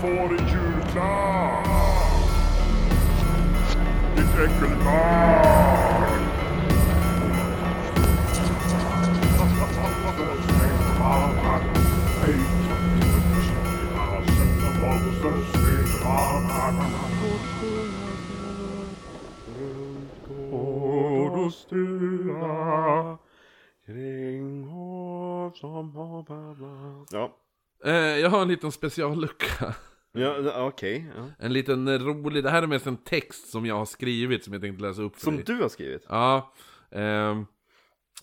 får en julklapp! Ditt äckelbarn! Hård och stilla Kring hav som har balla. Ja. Eh, jag har en liten speciallucka. Ja, okej. ja. En liten eh, rolig, det här är mest en text som jag har skrivit som jag tänkte läsa upp för Som dig. du har skrivit? Ja. ehm,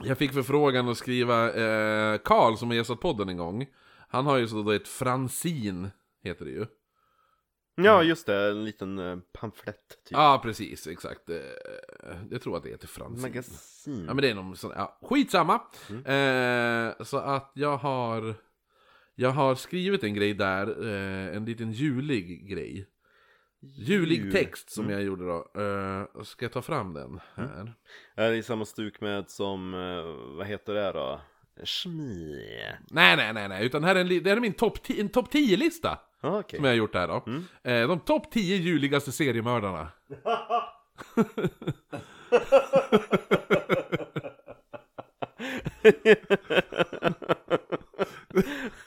jag fick förfrågan att skriva, eh, Karl som har gästat podden en gång. Han har ju så då ett fransin, heter det ju. Ja, just det. En liten eh, pamflett, typ. Ja, precis, exakt. Eh, jag tror att det heter fransin. Magasin. Ja men det är någon sån, ja, skitsamma. Eh, så att jag har, jag har skrivit en grej där, eh, en liten julig grej. Julig Jul. text som jag gjorde då. Eh, ska jag ta fram den här? Är det i samma stuk med som, eh, vad heter det då? Schmi. Nej, nej, nej, nej, utan här är en, det här är min topp 10 en topp 10-lista. Ja, okej. Som jag har gjort här då. Eh, de topp 10 juligaste seriemördarna.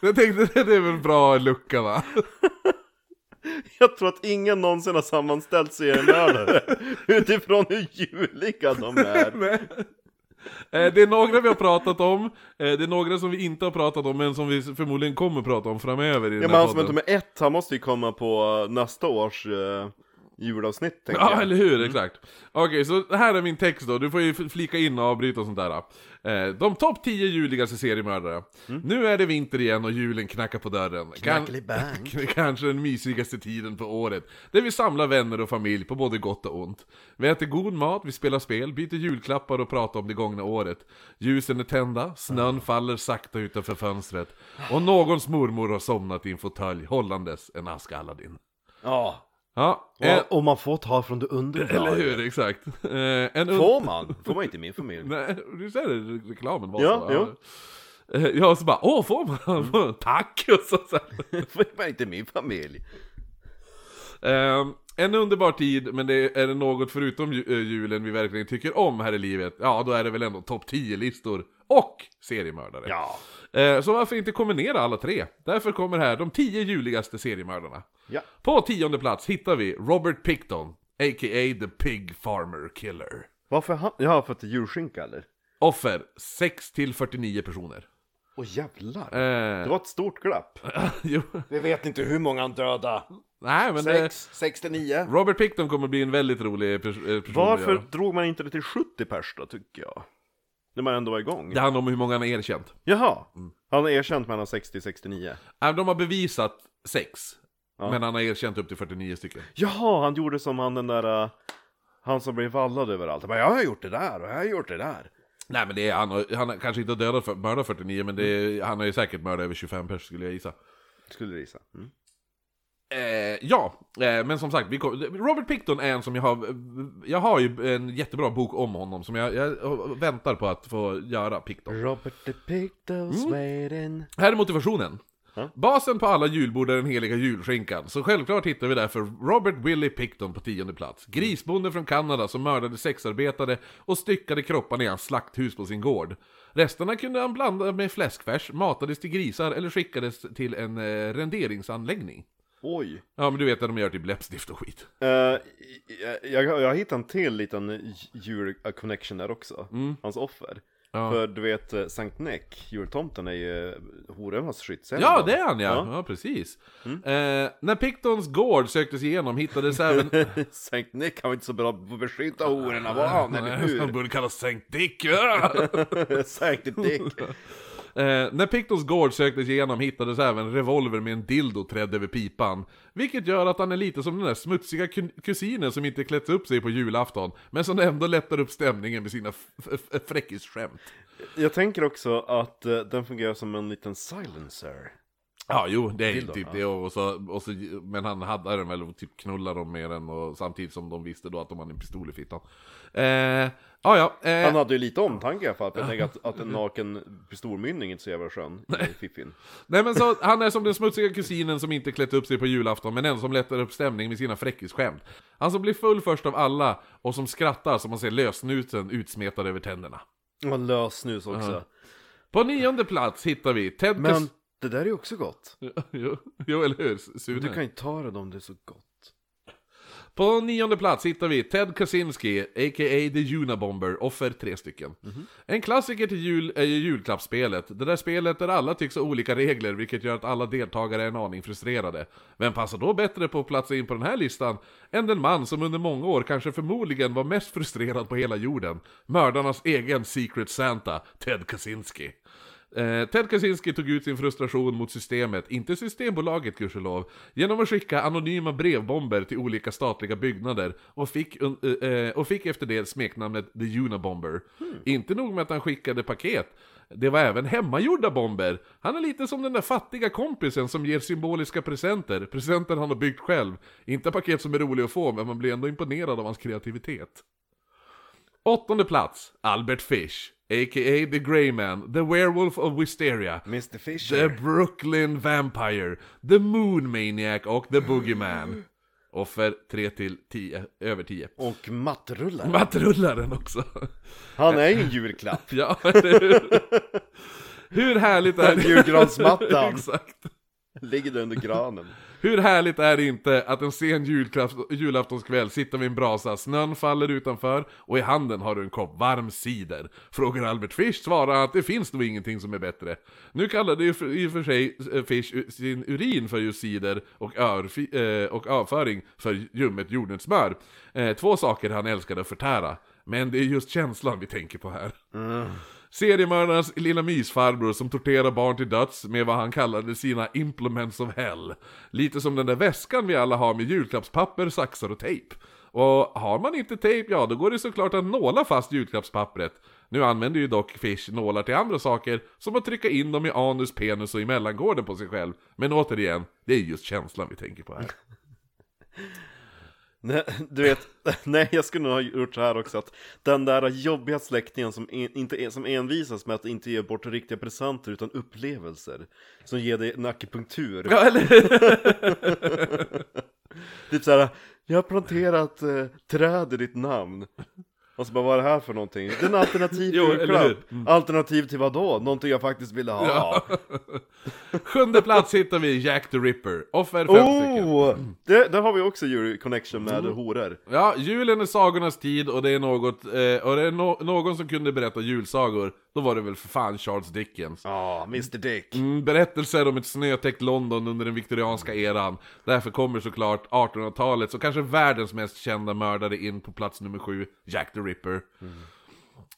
jag tänkte det är väl bra lucka va? Jag tror att ingen någonsin har sammanställt seriemördare utifrån hur juliga de är. Eh, det är några vi har pratat om, eh, det är några som vi inte har pratat om men som vi förmodligen kommer prata om framöver i Ja den men här han som är podden. nummer ett, han måste ju komma på nästa års uh, julavsnitt tänker Ja, jag. eller hur? Exakt. Okej, så här är min text då. Du får ju flika in och avbryta och sånt där. Eh, de topp 10 juligaste seriemördare. Nu är det vinter igen och julen knackar på dörren. Kan-. Kanske den mysigaste tiden på året. Där vi samlar vänner och familj på både gott och ont. Vi äter god mat, vi spelar spel, byter julklappar och pratar om det gångna året. Ljusen är tända, snön faller sakta utanför fönstret. Och någons mormor har somnat i en fåtölj hållandes en ask Aladdin. Ja. Ja, eh, Och, och man får ta från det underbara. eller hur, exakt. Eh, en Får man? Får man inte i min familj? Nej, du ser det, re- reklamen var Ja, så. jo. Eh, Ja, så bara åh, får man? Tack! Och så, så. Får man inte i min familj? Eh, en underbar tid, men det är det något förutom eh, julen vi verkligen tycker om här i livet, ja då är det väl ändå topp 10-listor och seriemördare. Ja. Eh, så varför inte kombinera alla tre? Därför kommer här de 10 juligaste seriemördarna. Ja. På tionde plats hittar vi Robert Picton, a.k.a. The Pig Farmer Killer. Varför han? Ja, för att det är julskinka eller? Offer, 6 till 49 personer. Åh jävlar. Eh, Det var ett stort glapp. Vi vet inte hur många han döda. nej men det, 69. Robert Picton kommer bli en väldigt rolig pers- eh, person Varför drog man inte det till 70 pers då, tycker jag? När man ändå var igång. Det handlar om hur många han har erkänt. Jaha. Mm. Han har erkänt mellan 60 och 69. Äh, De har bevisat sex, Ja. men han har erkänt upp till 49 stycken. Jaha, han gjorde som han den där... uh, Han som blev vallad överallt. Han bara, jag har gjort det där och jag har gjort det där. Nej men det är, han, har, han har kanske inte dödat, för, mördat 49, men det är, han har ju säkert mördat över 25 pers skulle jag gissa. Skulle du gissa. Mm. Eh, ja, eh, men som sagt, kom, Robert Picton är en som jag har, jag har ju en jättebra bok om honom som jag, jag väntar på att få göra Picton. Robert the Pictos waiting. Här är motivationen. Ja. Basen på alla julbord är den heliga julskinkan, så självklart hittar vi därför Robert Willie Picton på tionde plats. Grisbonden från Kanada som mördade sexarbetare och styckade kropparna i hans slakthus på sin gård. Resterna kunde han blanda med fläskfärs, matades till grisar eller skickades till en eh, renderingsanläggning. Oj. Ja men du vet att de gör typ läppstift och skit. Uh, jag, jag, jag hittat en till liten jul-connection där också. Hans offer. Ja. För du vet, eh, Sankt Nick, jultomten är ju horornas skyddsängel. Ja, det är han ja! Ja. Ja, precis. Eh, när Pictons gård söktes igenom hittades även... Sankt Nick han var inte så bra på att beskydda hororna var han, eller Han hur? borde kallas Sankt Dick! Sankt Dick. Eh, när Pictons gård söktes igenom hittades även revolver med en dildo trädd över pipan. Vilket gör att han är lite som den där smutsiga kusinen som inte klätt upp sig på julafton, men som ändå lättar upp stämningen med sina fräckisskämt. Jag tänker också att eh, den fungerar som en liten silencer. Ja, jo, det är typ det. Och så, och så, men han hade den väl och typ knullade dem med den och samtidigt som de visste då att de hade en pistol i fittan. Eh, ja, ja. Eh, Han hade ju lite omtanke i alla fall, för jag tänker att, att en naken pistolmynning inte så jävla skön i fiffin. Nej men så, han är som den smutsiga kusinen som inte klätt upp sig på julafton men ändå som lättar upp stämning med sina fräckisskämt. Han som blir full först av alla och som skrattar som man ser lösnuten utsmetad över tänderna. Och lösnus också. På nionde plats hittar vi Ted Men det där är ju också gott. jo, jo, eller hur? Sune? Du kan ju ta det om det är så gott. På nionde plats hittar vi Ted Kaczynski, a.k.a. The Unabomber, offer tre stycken. En klassiker till jul är ju julklappsspelet, det där spelet där alla tycks ha olika regler vilket gör att alla deltagare är en aning frustrerade. Vem passar då bättre på att platsa in på den här listan än den man som under många år kanske förmodligen var mest frustrerad på hela jorden? Mördarnas egen Secret Santa, Ted Kaczynski. Eh, Ted Kaczynski tog ut sin frustration mot systemet, inte Systembolaget gudskelov, genom att skicka anonyma brevbomber till olika statliga byggnader och fick, eh, eh, och fick efter det smeknamnet The Unabomber. Inte nog med att han skickade paket, det var även hemmagjorda bomber. Han är lite som den där fattiga kompisen som ger symboliska presenter, presenter han har byggt själv. Inte paket som är roliga att få, men man blir ändå imponerad av hans kreativitet. Åttonde plats, Albert Fish, a.k.a. The Grey Man, The Werewolf of Wisteria, Mr The Fisher. Brooklyn Vampire, The Moon Maniac och The Boogeyman. Offer 3 till 10, över 10. Och mattrullar. Mattrullaren också. Han är ju en julklapp. ja, eller hur? Hur härligt är det? Julgransmattan. Exakt. Ligger där under granen. Hur härligt är det inte att en sen julaftonskväll sitta vid en brasa, snön faller utanför och i handen har du en kopp varm cider? Frågar Albert Fish svarar att det finns nog ingenting som är bättre. Nu kallade ju i och för sig eh, Fish sin urin för just cider och, örfi, eh, och avföring för ljummet jordnötssmör. Eh, två saker han älskade att förtära. Men det är just känslan vi tänker på här. Seriemördarens lilla mysfarbror som torterar barn till döds med vad han kallade sina implements of hell. Lite som den där väskan vi alla har med julklappspapper, saxar och tejp. Och har man inte tejp, ja då går det såklart att nåla fast julklappspappret. Nu använder ju dock Fish nålar till andra saker, som att trycka in dem i anus, penis och i mellangården på sig själv. Men återigen, det är just känslan vi tänker på här. Nej, Du vet, nej jag skulle nog ha gjort så här också att Den där jobbiga släktingen som, en, inte, som envisas med att inte ge bort riktiga presenter utan upplevelser Som ger dig en akupunktur. Ja, eller Typ såhär, jag har planterat eh, träd i ditt namn Och så bara, vad är det här för någonting? Det är en alternativ Jo, julklapp? Mm. Alternativ till vad då? Någonting jag faktiskt ville ha Ja. Sjunde plats hittar vi Jack the Ripper. Offer fem stycken. Oh! Det, där har vi också connection med Mm. horor Ja, julen är sagornas tid och det är något, eh, och det är no- någon som kunde berätta julsagor, då var det väl för fan Charles Dickens. Ja, Mr Dick Mm, berättelser om ett snötäckt London under den viktorianska eran. Därför kommer såklart 1800-talets och kanske världens mest kända mördare in på plats nummer sju, Jack the Ripper.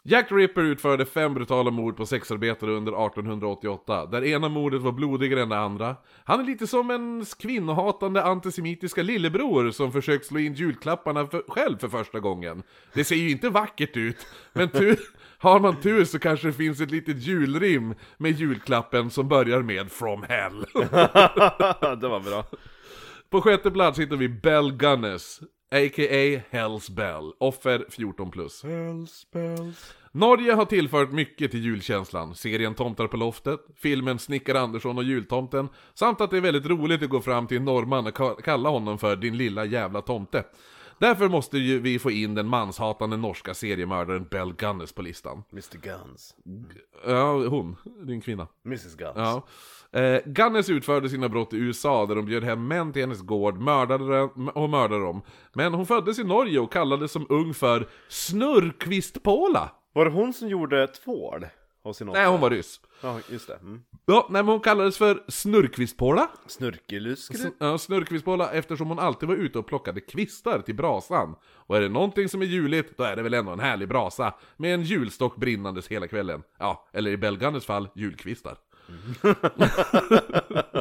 Jack the Ripper utförde fem brutala mord på sexarbetare under 1888, där ena mordet var blodigare än det andra. Han är lite som en kvinnohatande antisemitiska lillebror som försökt slå in julklapparna för, själv för första gången. Det ser ju inte vackert ut, men tur, har man tur så kanske det finns ett litet julrim med julklappen som börjar med 'From Hell' Det var bra. På sjätte plats hittar vi Bell Gunness, a.k.a. Hells Bell, offer 14 plus. Bells, bells Norge har tillfört mycket till julkänslan. Serien Tomtar på loftet, filmen Snickare Andersson och jultomten, samt att det är väldigt roligt att gå fram till en norrman och ka- kalla honom för din lilla jävla tomte. Därför måste ju vi få in den manshatande norska seriemördaren Bell Gunness på listan. Mr Guns Ja, hon, din kvinna. Mrs Guns Ja. Eh, Gunness utförde sina brott i USA där de bjöd hem män till hennes gård, mördade och mördade dem. Men hon föddes i Norge och kallades som ung för Snurrkvistpåla. Var det hon som gjorde tvål? Av sin Nej, hon var ryss. Ja, just det. Mm. Ja, nej, men hon kallades för Snurrkvistpåla. Snurkeluskre? S- Ja, snurrkvistpåla eftersom hon alltid var ute och plockade kvistar till brasan. Och är det någonting som är juligt, då är det väl ändå en härlig brasa med en julstock brinnandes hela kvällen. Ja, eller i Belgandes fall, julkvistar.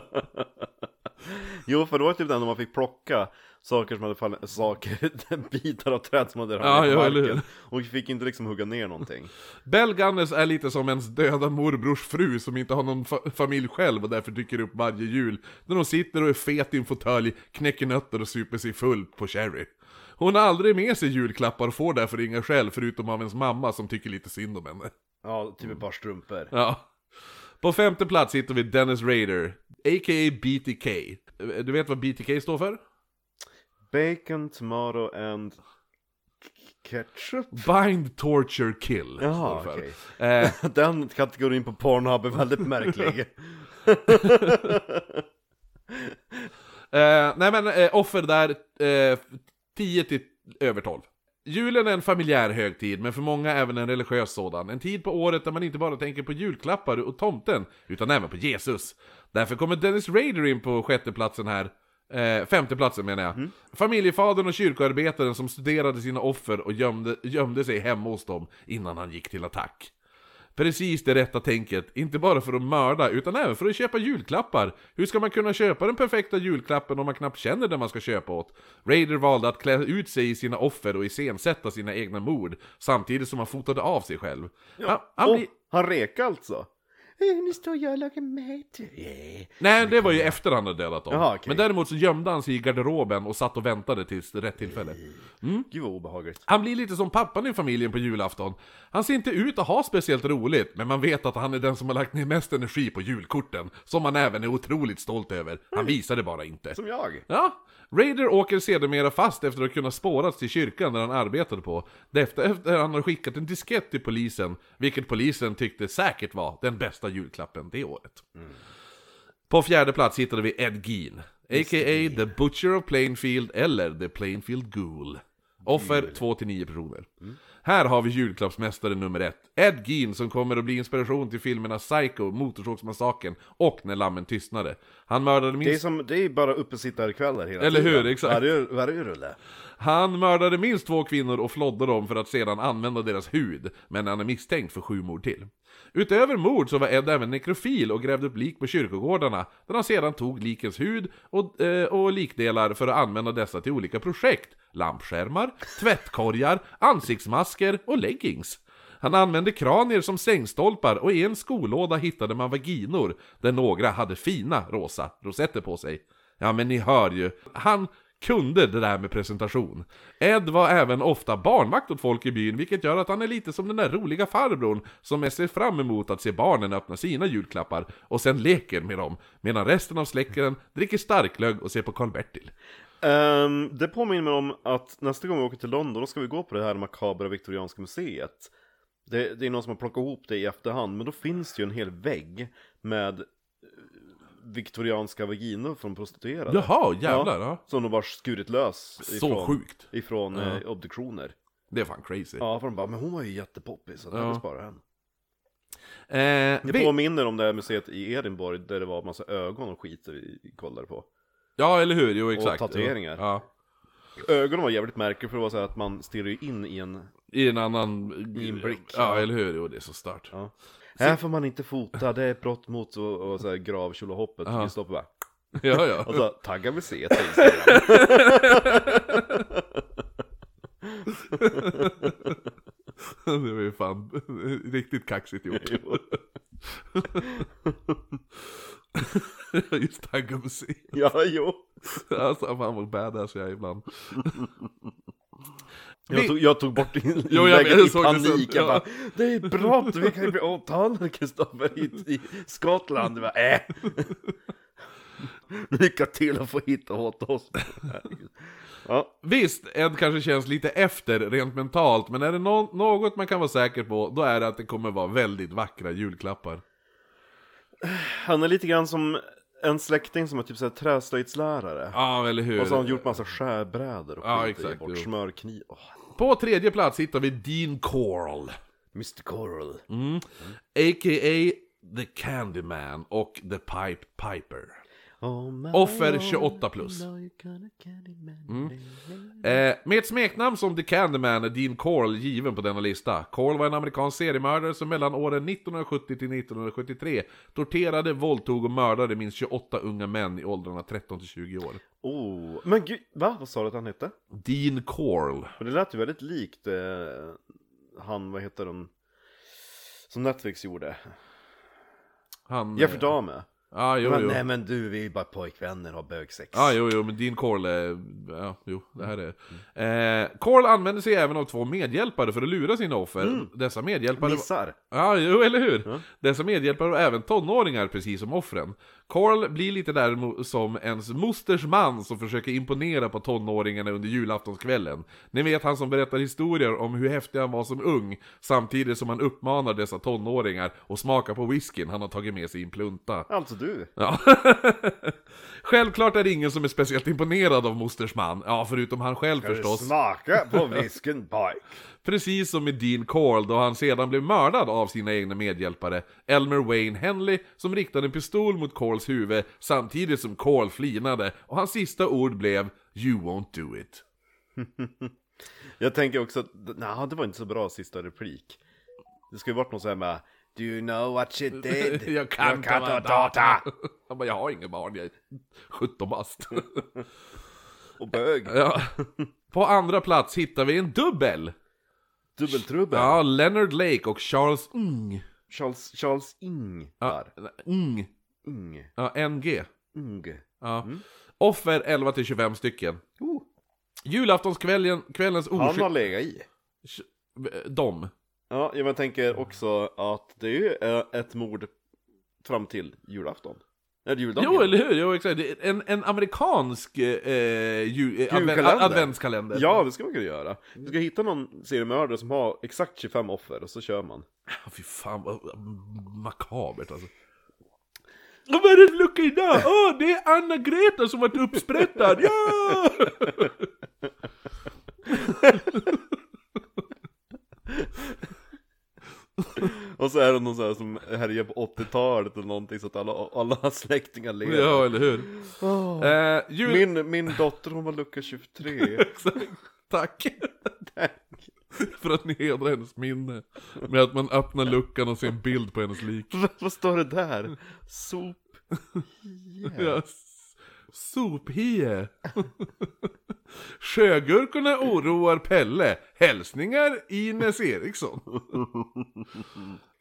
Jo, för det var typ den man fick plocka saker som hade fallit, saker, bitar av träd som hade Ja, ramlat ja, marken. hur? Och fick inte liksom hugga ner någonting. Bell Gunness är lite som ens döda morbrors fru som inte har någon fa- familj själv och därför dyker upp varje jul. När hon sitter och är fet i en fåtölj, knäcker nötter och super sig full på sherry. Hon har aldrig med sig julklappar och får därför inga själv förutom av ens mamma som tycker lite synd om henne. Ja, typ ett par strumpor. Ja. På femte plats hittar vi Dennis Rader, a.k.a. BTK. Du vet vad BTK står för? Bacon, tomato and ketchup? Bind, Torture, Kill. Jaha, okej. för. Eh, Den kategorin på Pornhub är väldigt märklig. Eh, nej men eh, offer där, eh, 10 till över 12. Julen är en familjär högtid, men för många även en religiös sådan. En tid på året där man inte bara tänker på julklappar och tomten, utan även på Jesus. Därför kommer Dennis Rader in på sjätteplatsen här. Eh, femteplatsen menar jag. Familjefadern och kyrkoarbetaren som studerade sina offer och gömde, gömde sig hemma hos dem innan han gick till attack. Precis det rätta tänket, inte bara för att mörda utan även för att köpa julklappar. Hur ska man kunna köpa den perfekta julklappen om man knappt känner den man ska köpa åt? Raider valde att klä ut sig i sina offer och iscensätta sina egna mord, samtidigt som han fotade av sig själv. Han, han Och blir... han reka alltså? Eh, Nu står jag och lagar mat. Yeah. Nej, det var ju efter han hade dödat dem. Jaha, okej. Men däremot så gömde han sig i garderoben och satt och väntade tills rätt tillfälle. Gud vad obehagligt. Han blir lite som pappan i familjen på julafton. Han ser inte ut att ha speciellt roligt, men man vet att han är den som har lagt ner mest energi på julkorten, som han även är otroligt stolt över. Han visar det bara inte. Som jag. Ja, Raider åker sedermera fast efter att kunna spåras till kyrkan där han arbetade på. Efter, efter han har skickat en diskett till polisen, vilket polisen tyckte säkert var den bästa julklappen det året. På fjärde plats hittade vi Ed Gein, a.k.a. The Butcher of Plainfield eller The Plainfield Ghoul. Offer 2-9 personer. Här har vi julklappsmästare nummer ett, Ed Gein som kommer att bli inspiration till filmerna Psycho, Motorsågsmassakern och När lammen tystnade. Han mördade minst... Det är som, det är bara uppesittarkvällar hela Eller tiden. hur, exakt. Varje, varje rulle. Han mördade minst två kvinnor och flodde dem för att sedan använda deras hud, men han är misstänkt för sju mord till. Utöver mord så var Ed även nekrofil och grävde upp lik på kyrkogårdarna, där han sedan tog likens hud och, eh, och likdelar för att använda dessa till olika projekt. Lampskärmar, tvättkorgar, ansiktsmasker och leggings. Han använde kranier som sängstolpar och i en skolåda hittade man vaginor, där några hade fina rosa rosetter på sig. Ja men ni hör ju, han kunde det där med presentation. Ed var även ofta barnvakt åt folk i byn, vilket gör att han är lite som den där roliga farbrorn som är ser fram emot att se barnen öppna sina julklappar och sen leker med dem, medan resten av släkten dricker starklögg och ser på Karl-Bertil. Ehm, det påminner mig om att nästa gång vi åker till London, då ska vi gå på det här makabra Viktorianska museet. Det, det är någon som har plockat ihop det i efterhand, men då finns det ju en hel vägg med eh, viktorianska vaginor från prostituerade. Jaha, jävlar ja. Som de bara skurit lös Så sjukt. ifrån eh, obduktioner. Det är fan crazy. Ja, för de bara, men hon var ju jättepoppis, så det Ja. vi spara henne. Eh, Det vi- påminner om det här museet i Edinburgh där det var massa ögon och skit vi kollade på. Ja, eller hur? Jo, exakt. tatueringar. Ja. Ögonen var jävligt märkliga för det var så här att man stirrar ju in i en... I en annan... I en blick, Ja, eller hur? Jo, det är så stört. Ja. Här får man inte fota, det är ett brott mot och, och så här gravtjolahoppet. Ja. Kristoffer bara... Ja, ja. Och så tagga museet på Instagram. det var ju fan riktigt kaxigt gjort. Just tagga musik. Ja, jo. Alltså fan vad badass jag är ibland. Jag tog, jag tog bort in- Jo, jag inlägget i panik. Jag Ja. bara, det är brott, vi kan ju bli åtalade Kristoffer i, i Skottland. Jag bara, äh. Lycka till att få hitta åt oss. Ja, Visst, Ed kanske känns lite efter rent mentalt, men är det nå- något man kan vara säker på, då är det att det kommer vara väldigt vackra julklappar. han är lite grann som en släkting som är typ såhär träslöjdslärare. Ja, eller hur? Och så har han gjort massa skärbrädor och Ja, skit exakt, bort smörkniv. Åh, På tredje plats hittar vi Dean Coral. Mr Coral. A.k.a. The Candyman och The Pipe Piper. Offer Lord, 28 plus. man. Eh, med ett smeknamn som The Candyman är Dean Corll given på denna lista. Corll var en amerikansk seriemördare som mellan åren 1970 till 1973 torterade, våldtog och mördade minst 28 unga män i åldrarna 13 till 20 år. Oh, men gud, va? Vad sa du att han hette? Dean Corll. Och det lät ju väldigt likt eh, han, vad heter de? Som Netflix gjorde. Han... Jeffrey Dahmer. Ja, jo, Men, jo. nej men du, vi är bara pojkvänner och har bögsex. Ja, jo, jo, men Dean Corll är... Ja, jo, det här är... Eh, Corll använder sig även av två medhjälpare för att lura sina offer. Dessa medhjälpare... Missar. Ja, jo, eller hur? Dessa medhjälpare var även tonåringar, precis som offren. Carl blir lite där som ens mosters man som försöker imponera på tonåringarna under julaftonskvällen. Ni vet han som berättar historier om hur häftig han var som ung, samtidigt som han uppmanar dessa tonåringar att smaka på whiskyn han har tagit med sig i en plunta. Alltså du. Ja. Självklart är det ingen som är speciellt imponerad av mosters man, ja förutom han själv förstås. Smaka på whiskyn pojk. Precis som med Dean Corll då han sedan blev mördad av sina egna medhjälpare, Elmer Wayne Henley, som riktade en pistol mot Corls huvud samtidigt som Corll flinade och hans sista ord blev “You won't do it”. Jag tänker också att, nej det var inte så bra sista replik. Det skulle ju varit något så här med Do you know what she did? jag kan vara or daughter. Han bara “Jag har inga barn, jag är 17 bast”. Och bög. ja. På andra plats hittar vi en dubbel. Dubbeltrubbel. Ja, Leonard Lake och Charles Ung. Charles, Charles Ing. Ja. Ung. Ung. Ja, NG. Ung. Ja. Offer 11-25 stycken. Oh. Julaftonskvällen, kvällens Han har legat i. De. Ja, jag tänker också att det är eh, ett mord fram till julafton. Eller juldagen. Jo, eller hur? Jo, exakt. En, en amerikansk eh, ju, eh, adven, Julkalender. adventskalender. Ja, det ska man kunna göra. Du ska hitta någon seriemördare som har exakt 25 offer och så kör man. Fy fan vad makabert alltså. Och vad är det för lucka idag? Åh, det är Anna-Greta som varit uppsprättad! Ja! Och så är det någon sån här som härjar på 80-talet eller någonting så att alla, alla släktingar lever. ja, eller hur? Eh, jul... Min, min dotter hon var lucka 23. Exakt. Tack. För att ni hedrar hennes minne. Med att man öppnar luckan och ser en bild på hennes lik. vad, står det där? Sop. Ja, s- sophie. Sjögurkorna oroar Pelle. Hälsningar Ines Eriksson.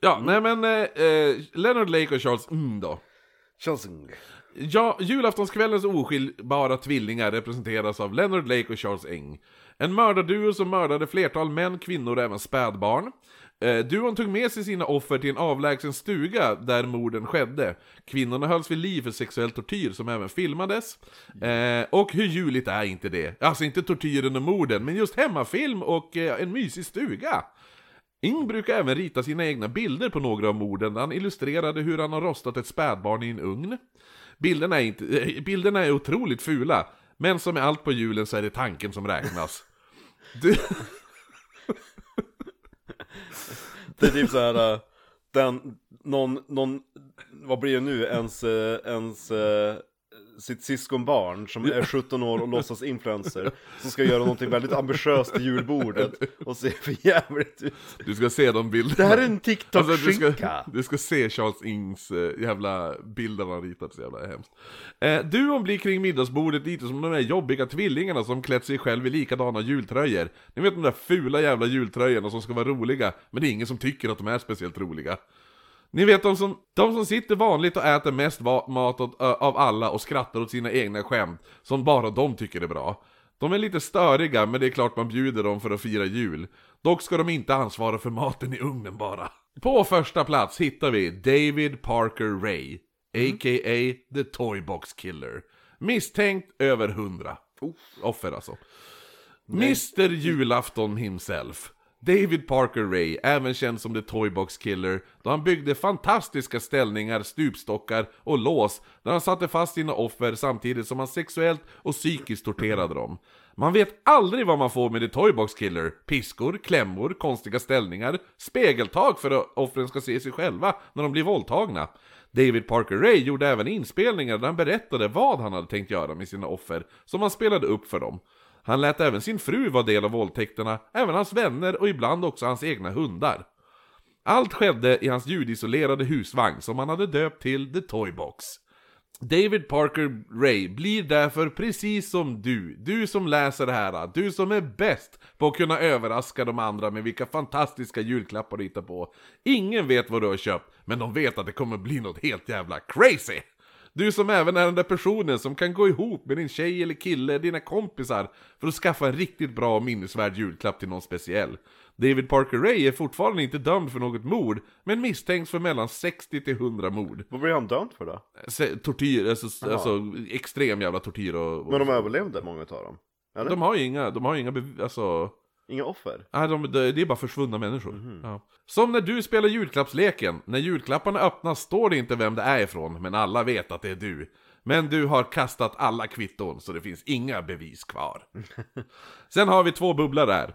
Ja, nej men eh, eh, Leonard Lake och Charles mm då. Chansung. Ja, julaftonskvällens oskiljbara tvillingar representeras av Leonard Lake och Charles Eng. En mördarduo som mördade flertal män, kvinnor och även spädbarn. Eh, duon tog med sig sina offer till en avlägsen stuga där morden skedde. Kvinnorna hölls vid liv för sexuell tortyr som även filmades. Eh, och hur juligt är inte det? Alltså inte tortyren och morden, men just hemmafilm och eh, en mysig stuga. Ing brukar även rita sina egna bilder på några av morden där han illustrerade hur han har rostat ett spädbarn i en ugn. Bilderna är, inte, eh, bilderna är otroligt fula, men som med allt på julen så är det tanken som räknas. Du, Det är typ så här, eh, den, någon, någon, vad blir det nu, ens, eh, ens, eh, sitt syskonbarn som är 17 år och låtsas influencer, som ska göra någonting väldigt ambitiöst till julbordet och se för jävligt ut. du ska se de bilderna. Det här är en Alltså, du, TikTok-skinka. ska, du ska se Charles Ings eh, jävla bilder han ritat, så jävla hemskt. Eh, duon blir kring middagsbordet lite som de där jobbiga tvillingarna som klätt sig själv i likadana jultröjor. Ni vet de där fula jävla jultröjorna som ska vara roliga, men det är ingen som tycker att de är speciellt roliga. Ni vet de som, de som sitter vanligt och äter mest mat åt, av alla och skrattar åt sina egna skämt, som bara de tycker är bra. De är lite störiga, men det är klart man bjuder dem för att fira jul. Dock ska de inte ansvara för maten i ugnen bara. På första plats hittar vi David Parker Ray, a.k.a. The Toybox Killer. Misstänkt över 100. Offer alltså. Mr Julafton himself. David Parker Ray, även känd som The Toybox Killer, då han byggde fantastiska ställningar, stupstockar och lås där han satte fast sina offer samtidigt som han sexuellt och psykiskt torterade dem. Man vet aldrig vad man får med The Toybox Killer. Piskor, klämmor, konstiga ställningar, spegeltag för att offren ska se sig själva när de blir våldtagna. David Parker Ray gjorde även inspelningar där han berättade vad han hade tänkt göra med sina offer, som han spelade upp för dem. Han lät även sin fru vara del av våldtäkterna, även hans vänner och ibland också hans egna hundar. Allt skedde i hans ljudisolerade husvagn som han hade döpt till The Toybox. David Parker Ray blir därför precis som du, du som läser det här, du som är bäst på att kunna överraska de andra med vilka fantastiska julklappar du hittar på. Ingen vet vad du har köpt, men de vet att det kommer bli något helt jävla crazy! Du som även är den där personen som kan gå ihop med din tjej eller kille, dina kompisar, för att skaffa en riktigt bra och minnesvärd julklapp till någon speciell. David Parker Ray är fortfarande inte dömd för något mord, men misstänks för mellan 60 till 100 mord. Vad blev han dömd för då? Se- Tortyr, alltså, alltså extrem jävla tortyr och... och Men de överlevde, många utav dem? Eller? de har ju inga, de har ju inga bev- alltså... Inga offer? Nej, de, det det är bara försvunna människor. Ja. Som när du spelar julklappsleken. När julklapparna öppnas står det inte vem det är ifrån, men alla vet att det är du. Men du har kastat alla kvitton, så det finns inga bevis kvar. Sen har vi två bubblor där.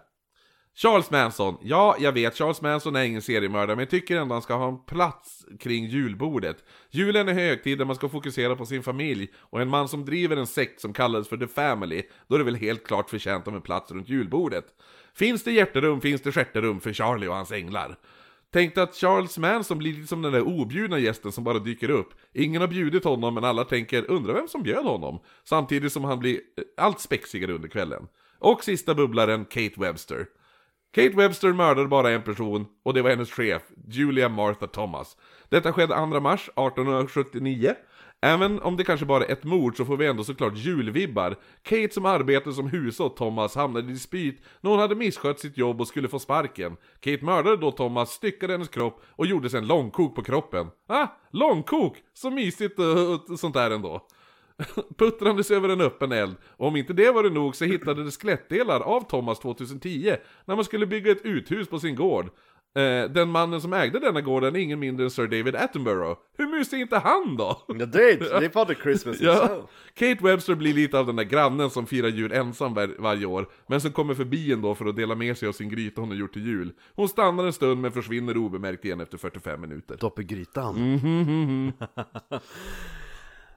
Charles Manson. Ja, jag vet, Charles Manson är ingen seriemördare, men jag tycker ändå han ska ha en plats kring julbordet. Julen är högtid där man ska fokusera på sin familj, och en man som driver en sekt som kallades för The Family, då är det väl helt klart förtjänt av en plats runt julbordet. Finns det hjärterum finns det stjärterum för Charlie och hans änglar. Tänkte att Charles Manson blir lite som den där objudna gästen som bara dyker upp. Ingen har bjudit honom men alla tänker undra vem som bjöd honom. Samtidigt som han blir eh, allt spexigare under kvällen. Och sista bubblaren, Kate Webster. Kate Webster mördade bara en person, och det var hennes chef, Julia Martha Thomas. Detta skedde 2 mars 1879. Även om det kanske bara är ett mord så får vi ändå såklart julvibbar. Kate som arbetade som hushåll åt Thomas hamnade i dispyt när hon hade misskött sitt jobb och skulle få sparken. Kate mördade då Thomas, styckade hennes kropp och gjorde sen långkok på kroppen. Ah, långkok! Så mysigt och, och sånt där ändå. Puttrandes över en öppen eld. Och om inte det var det nog så hittade de skelettdelar av Thomas 2010 när man skulle bygga ett uthus på sin gård. Eh, den mannen som ägde denna gården är ingen mindre än Sir David Attenborough. Hur mysig är inte han då? Ja, det är, det är Father Christmas Ja. Kate Webster blir lite av den där grannen som firar jul ensam var, varje år, men som kommer förbi ändå för att dela med sig av sin gryta hon har gjort till jul. Hon stannar en stund men försvinner obemärkt igen efter 45 minuter. Dopp i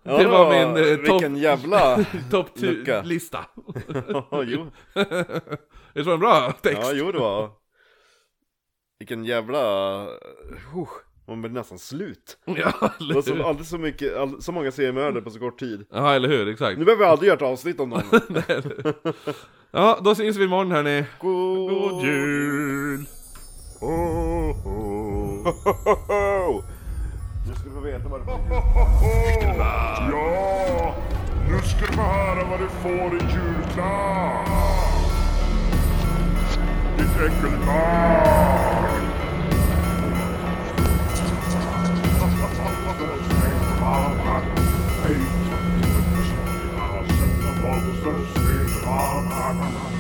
grytan. Det var min, eh, Vilken jävla... Topp Lucka. 10-lista. ja, jo. Det var en bra text. ja, jo det var. Vilken jävla... Uh, man blir nästan slut. Ja, Det var så, eller så mycket, all, så många seriemördare på så kort tid. Ja, eller hur? Exakt. Nu behöver vi aldrig göra ett avsnitt om dem. Ja, då syns vi imorgon hörni. God, God jul! Ho, ho. Nu ska du få veta vad du får. Ja! Nu ska du få höra vad du får i julklapp! Ditt äckelbarn!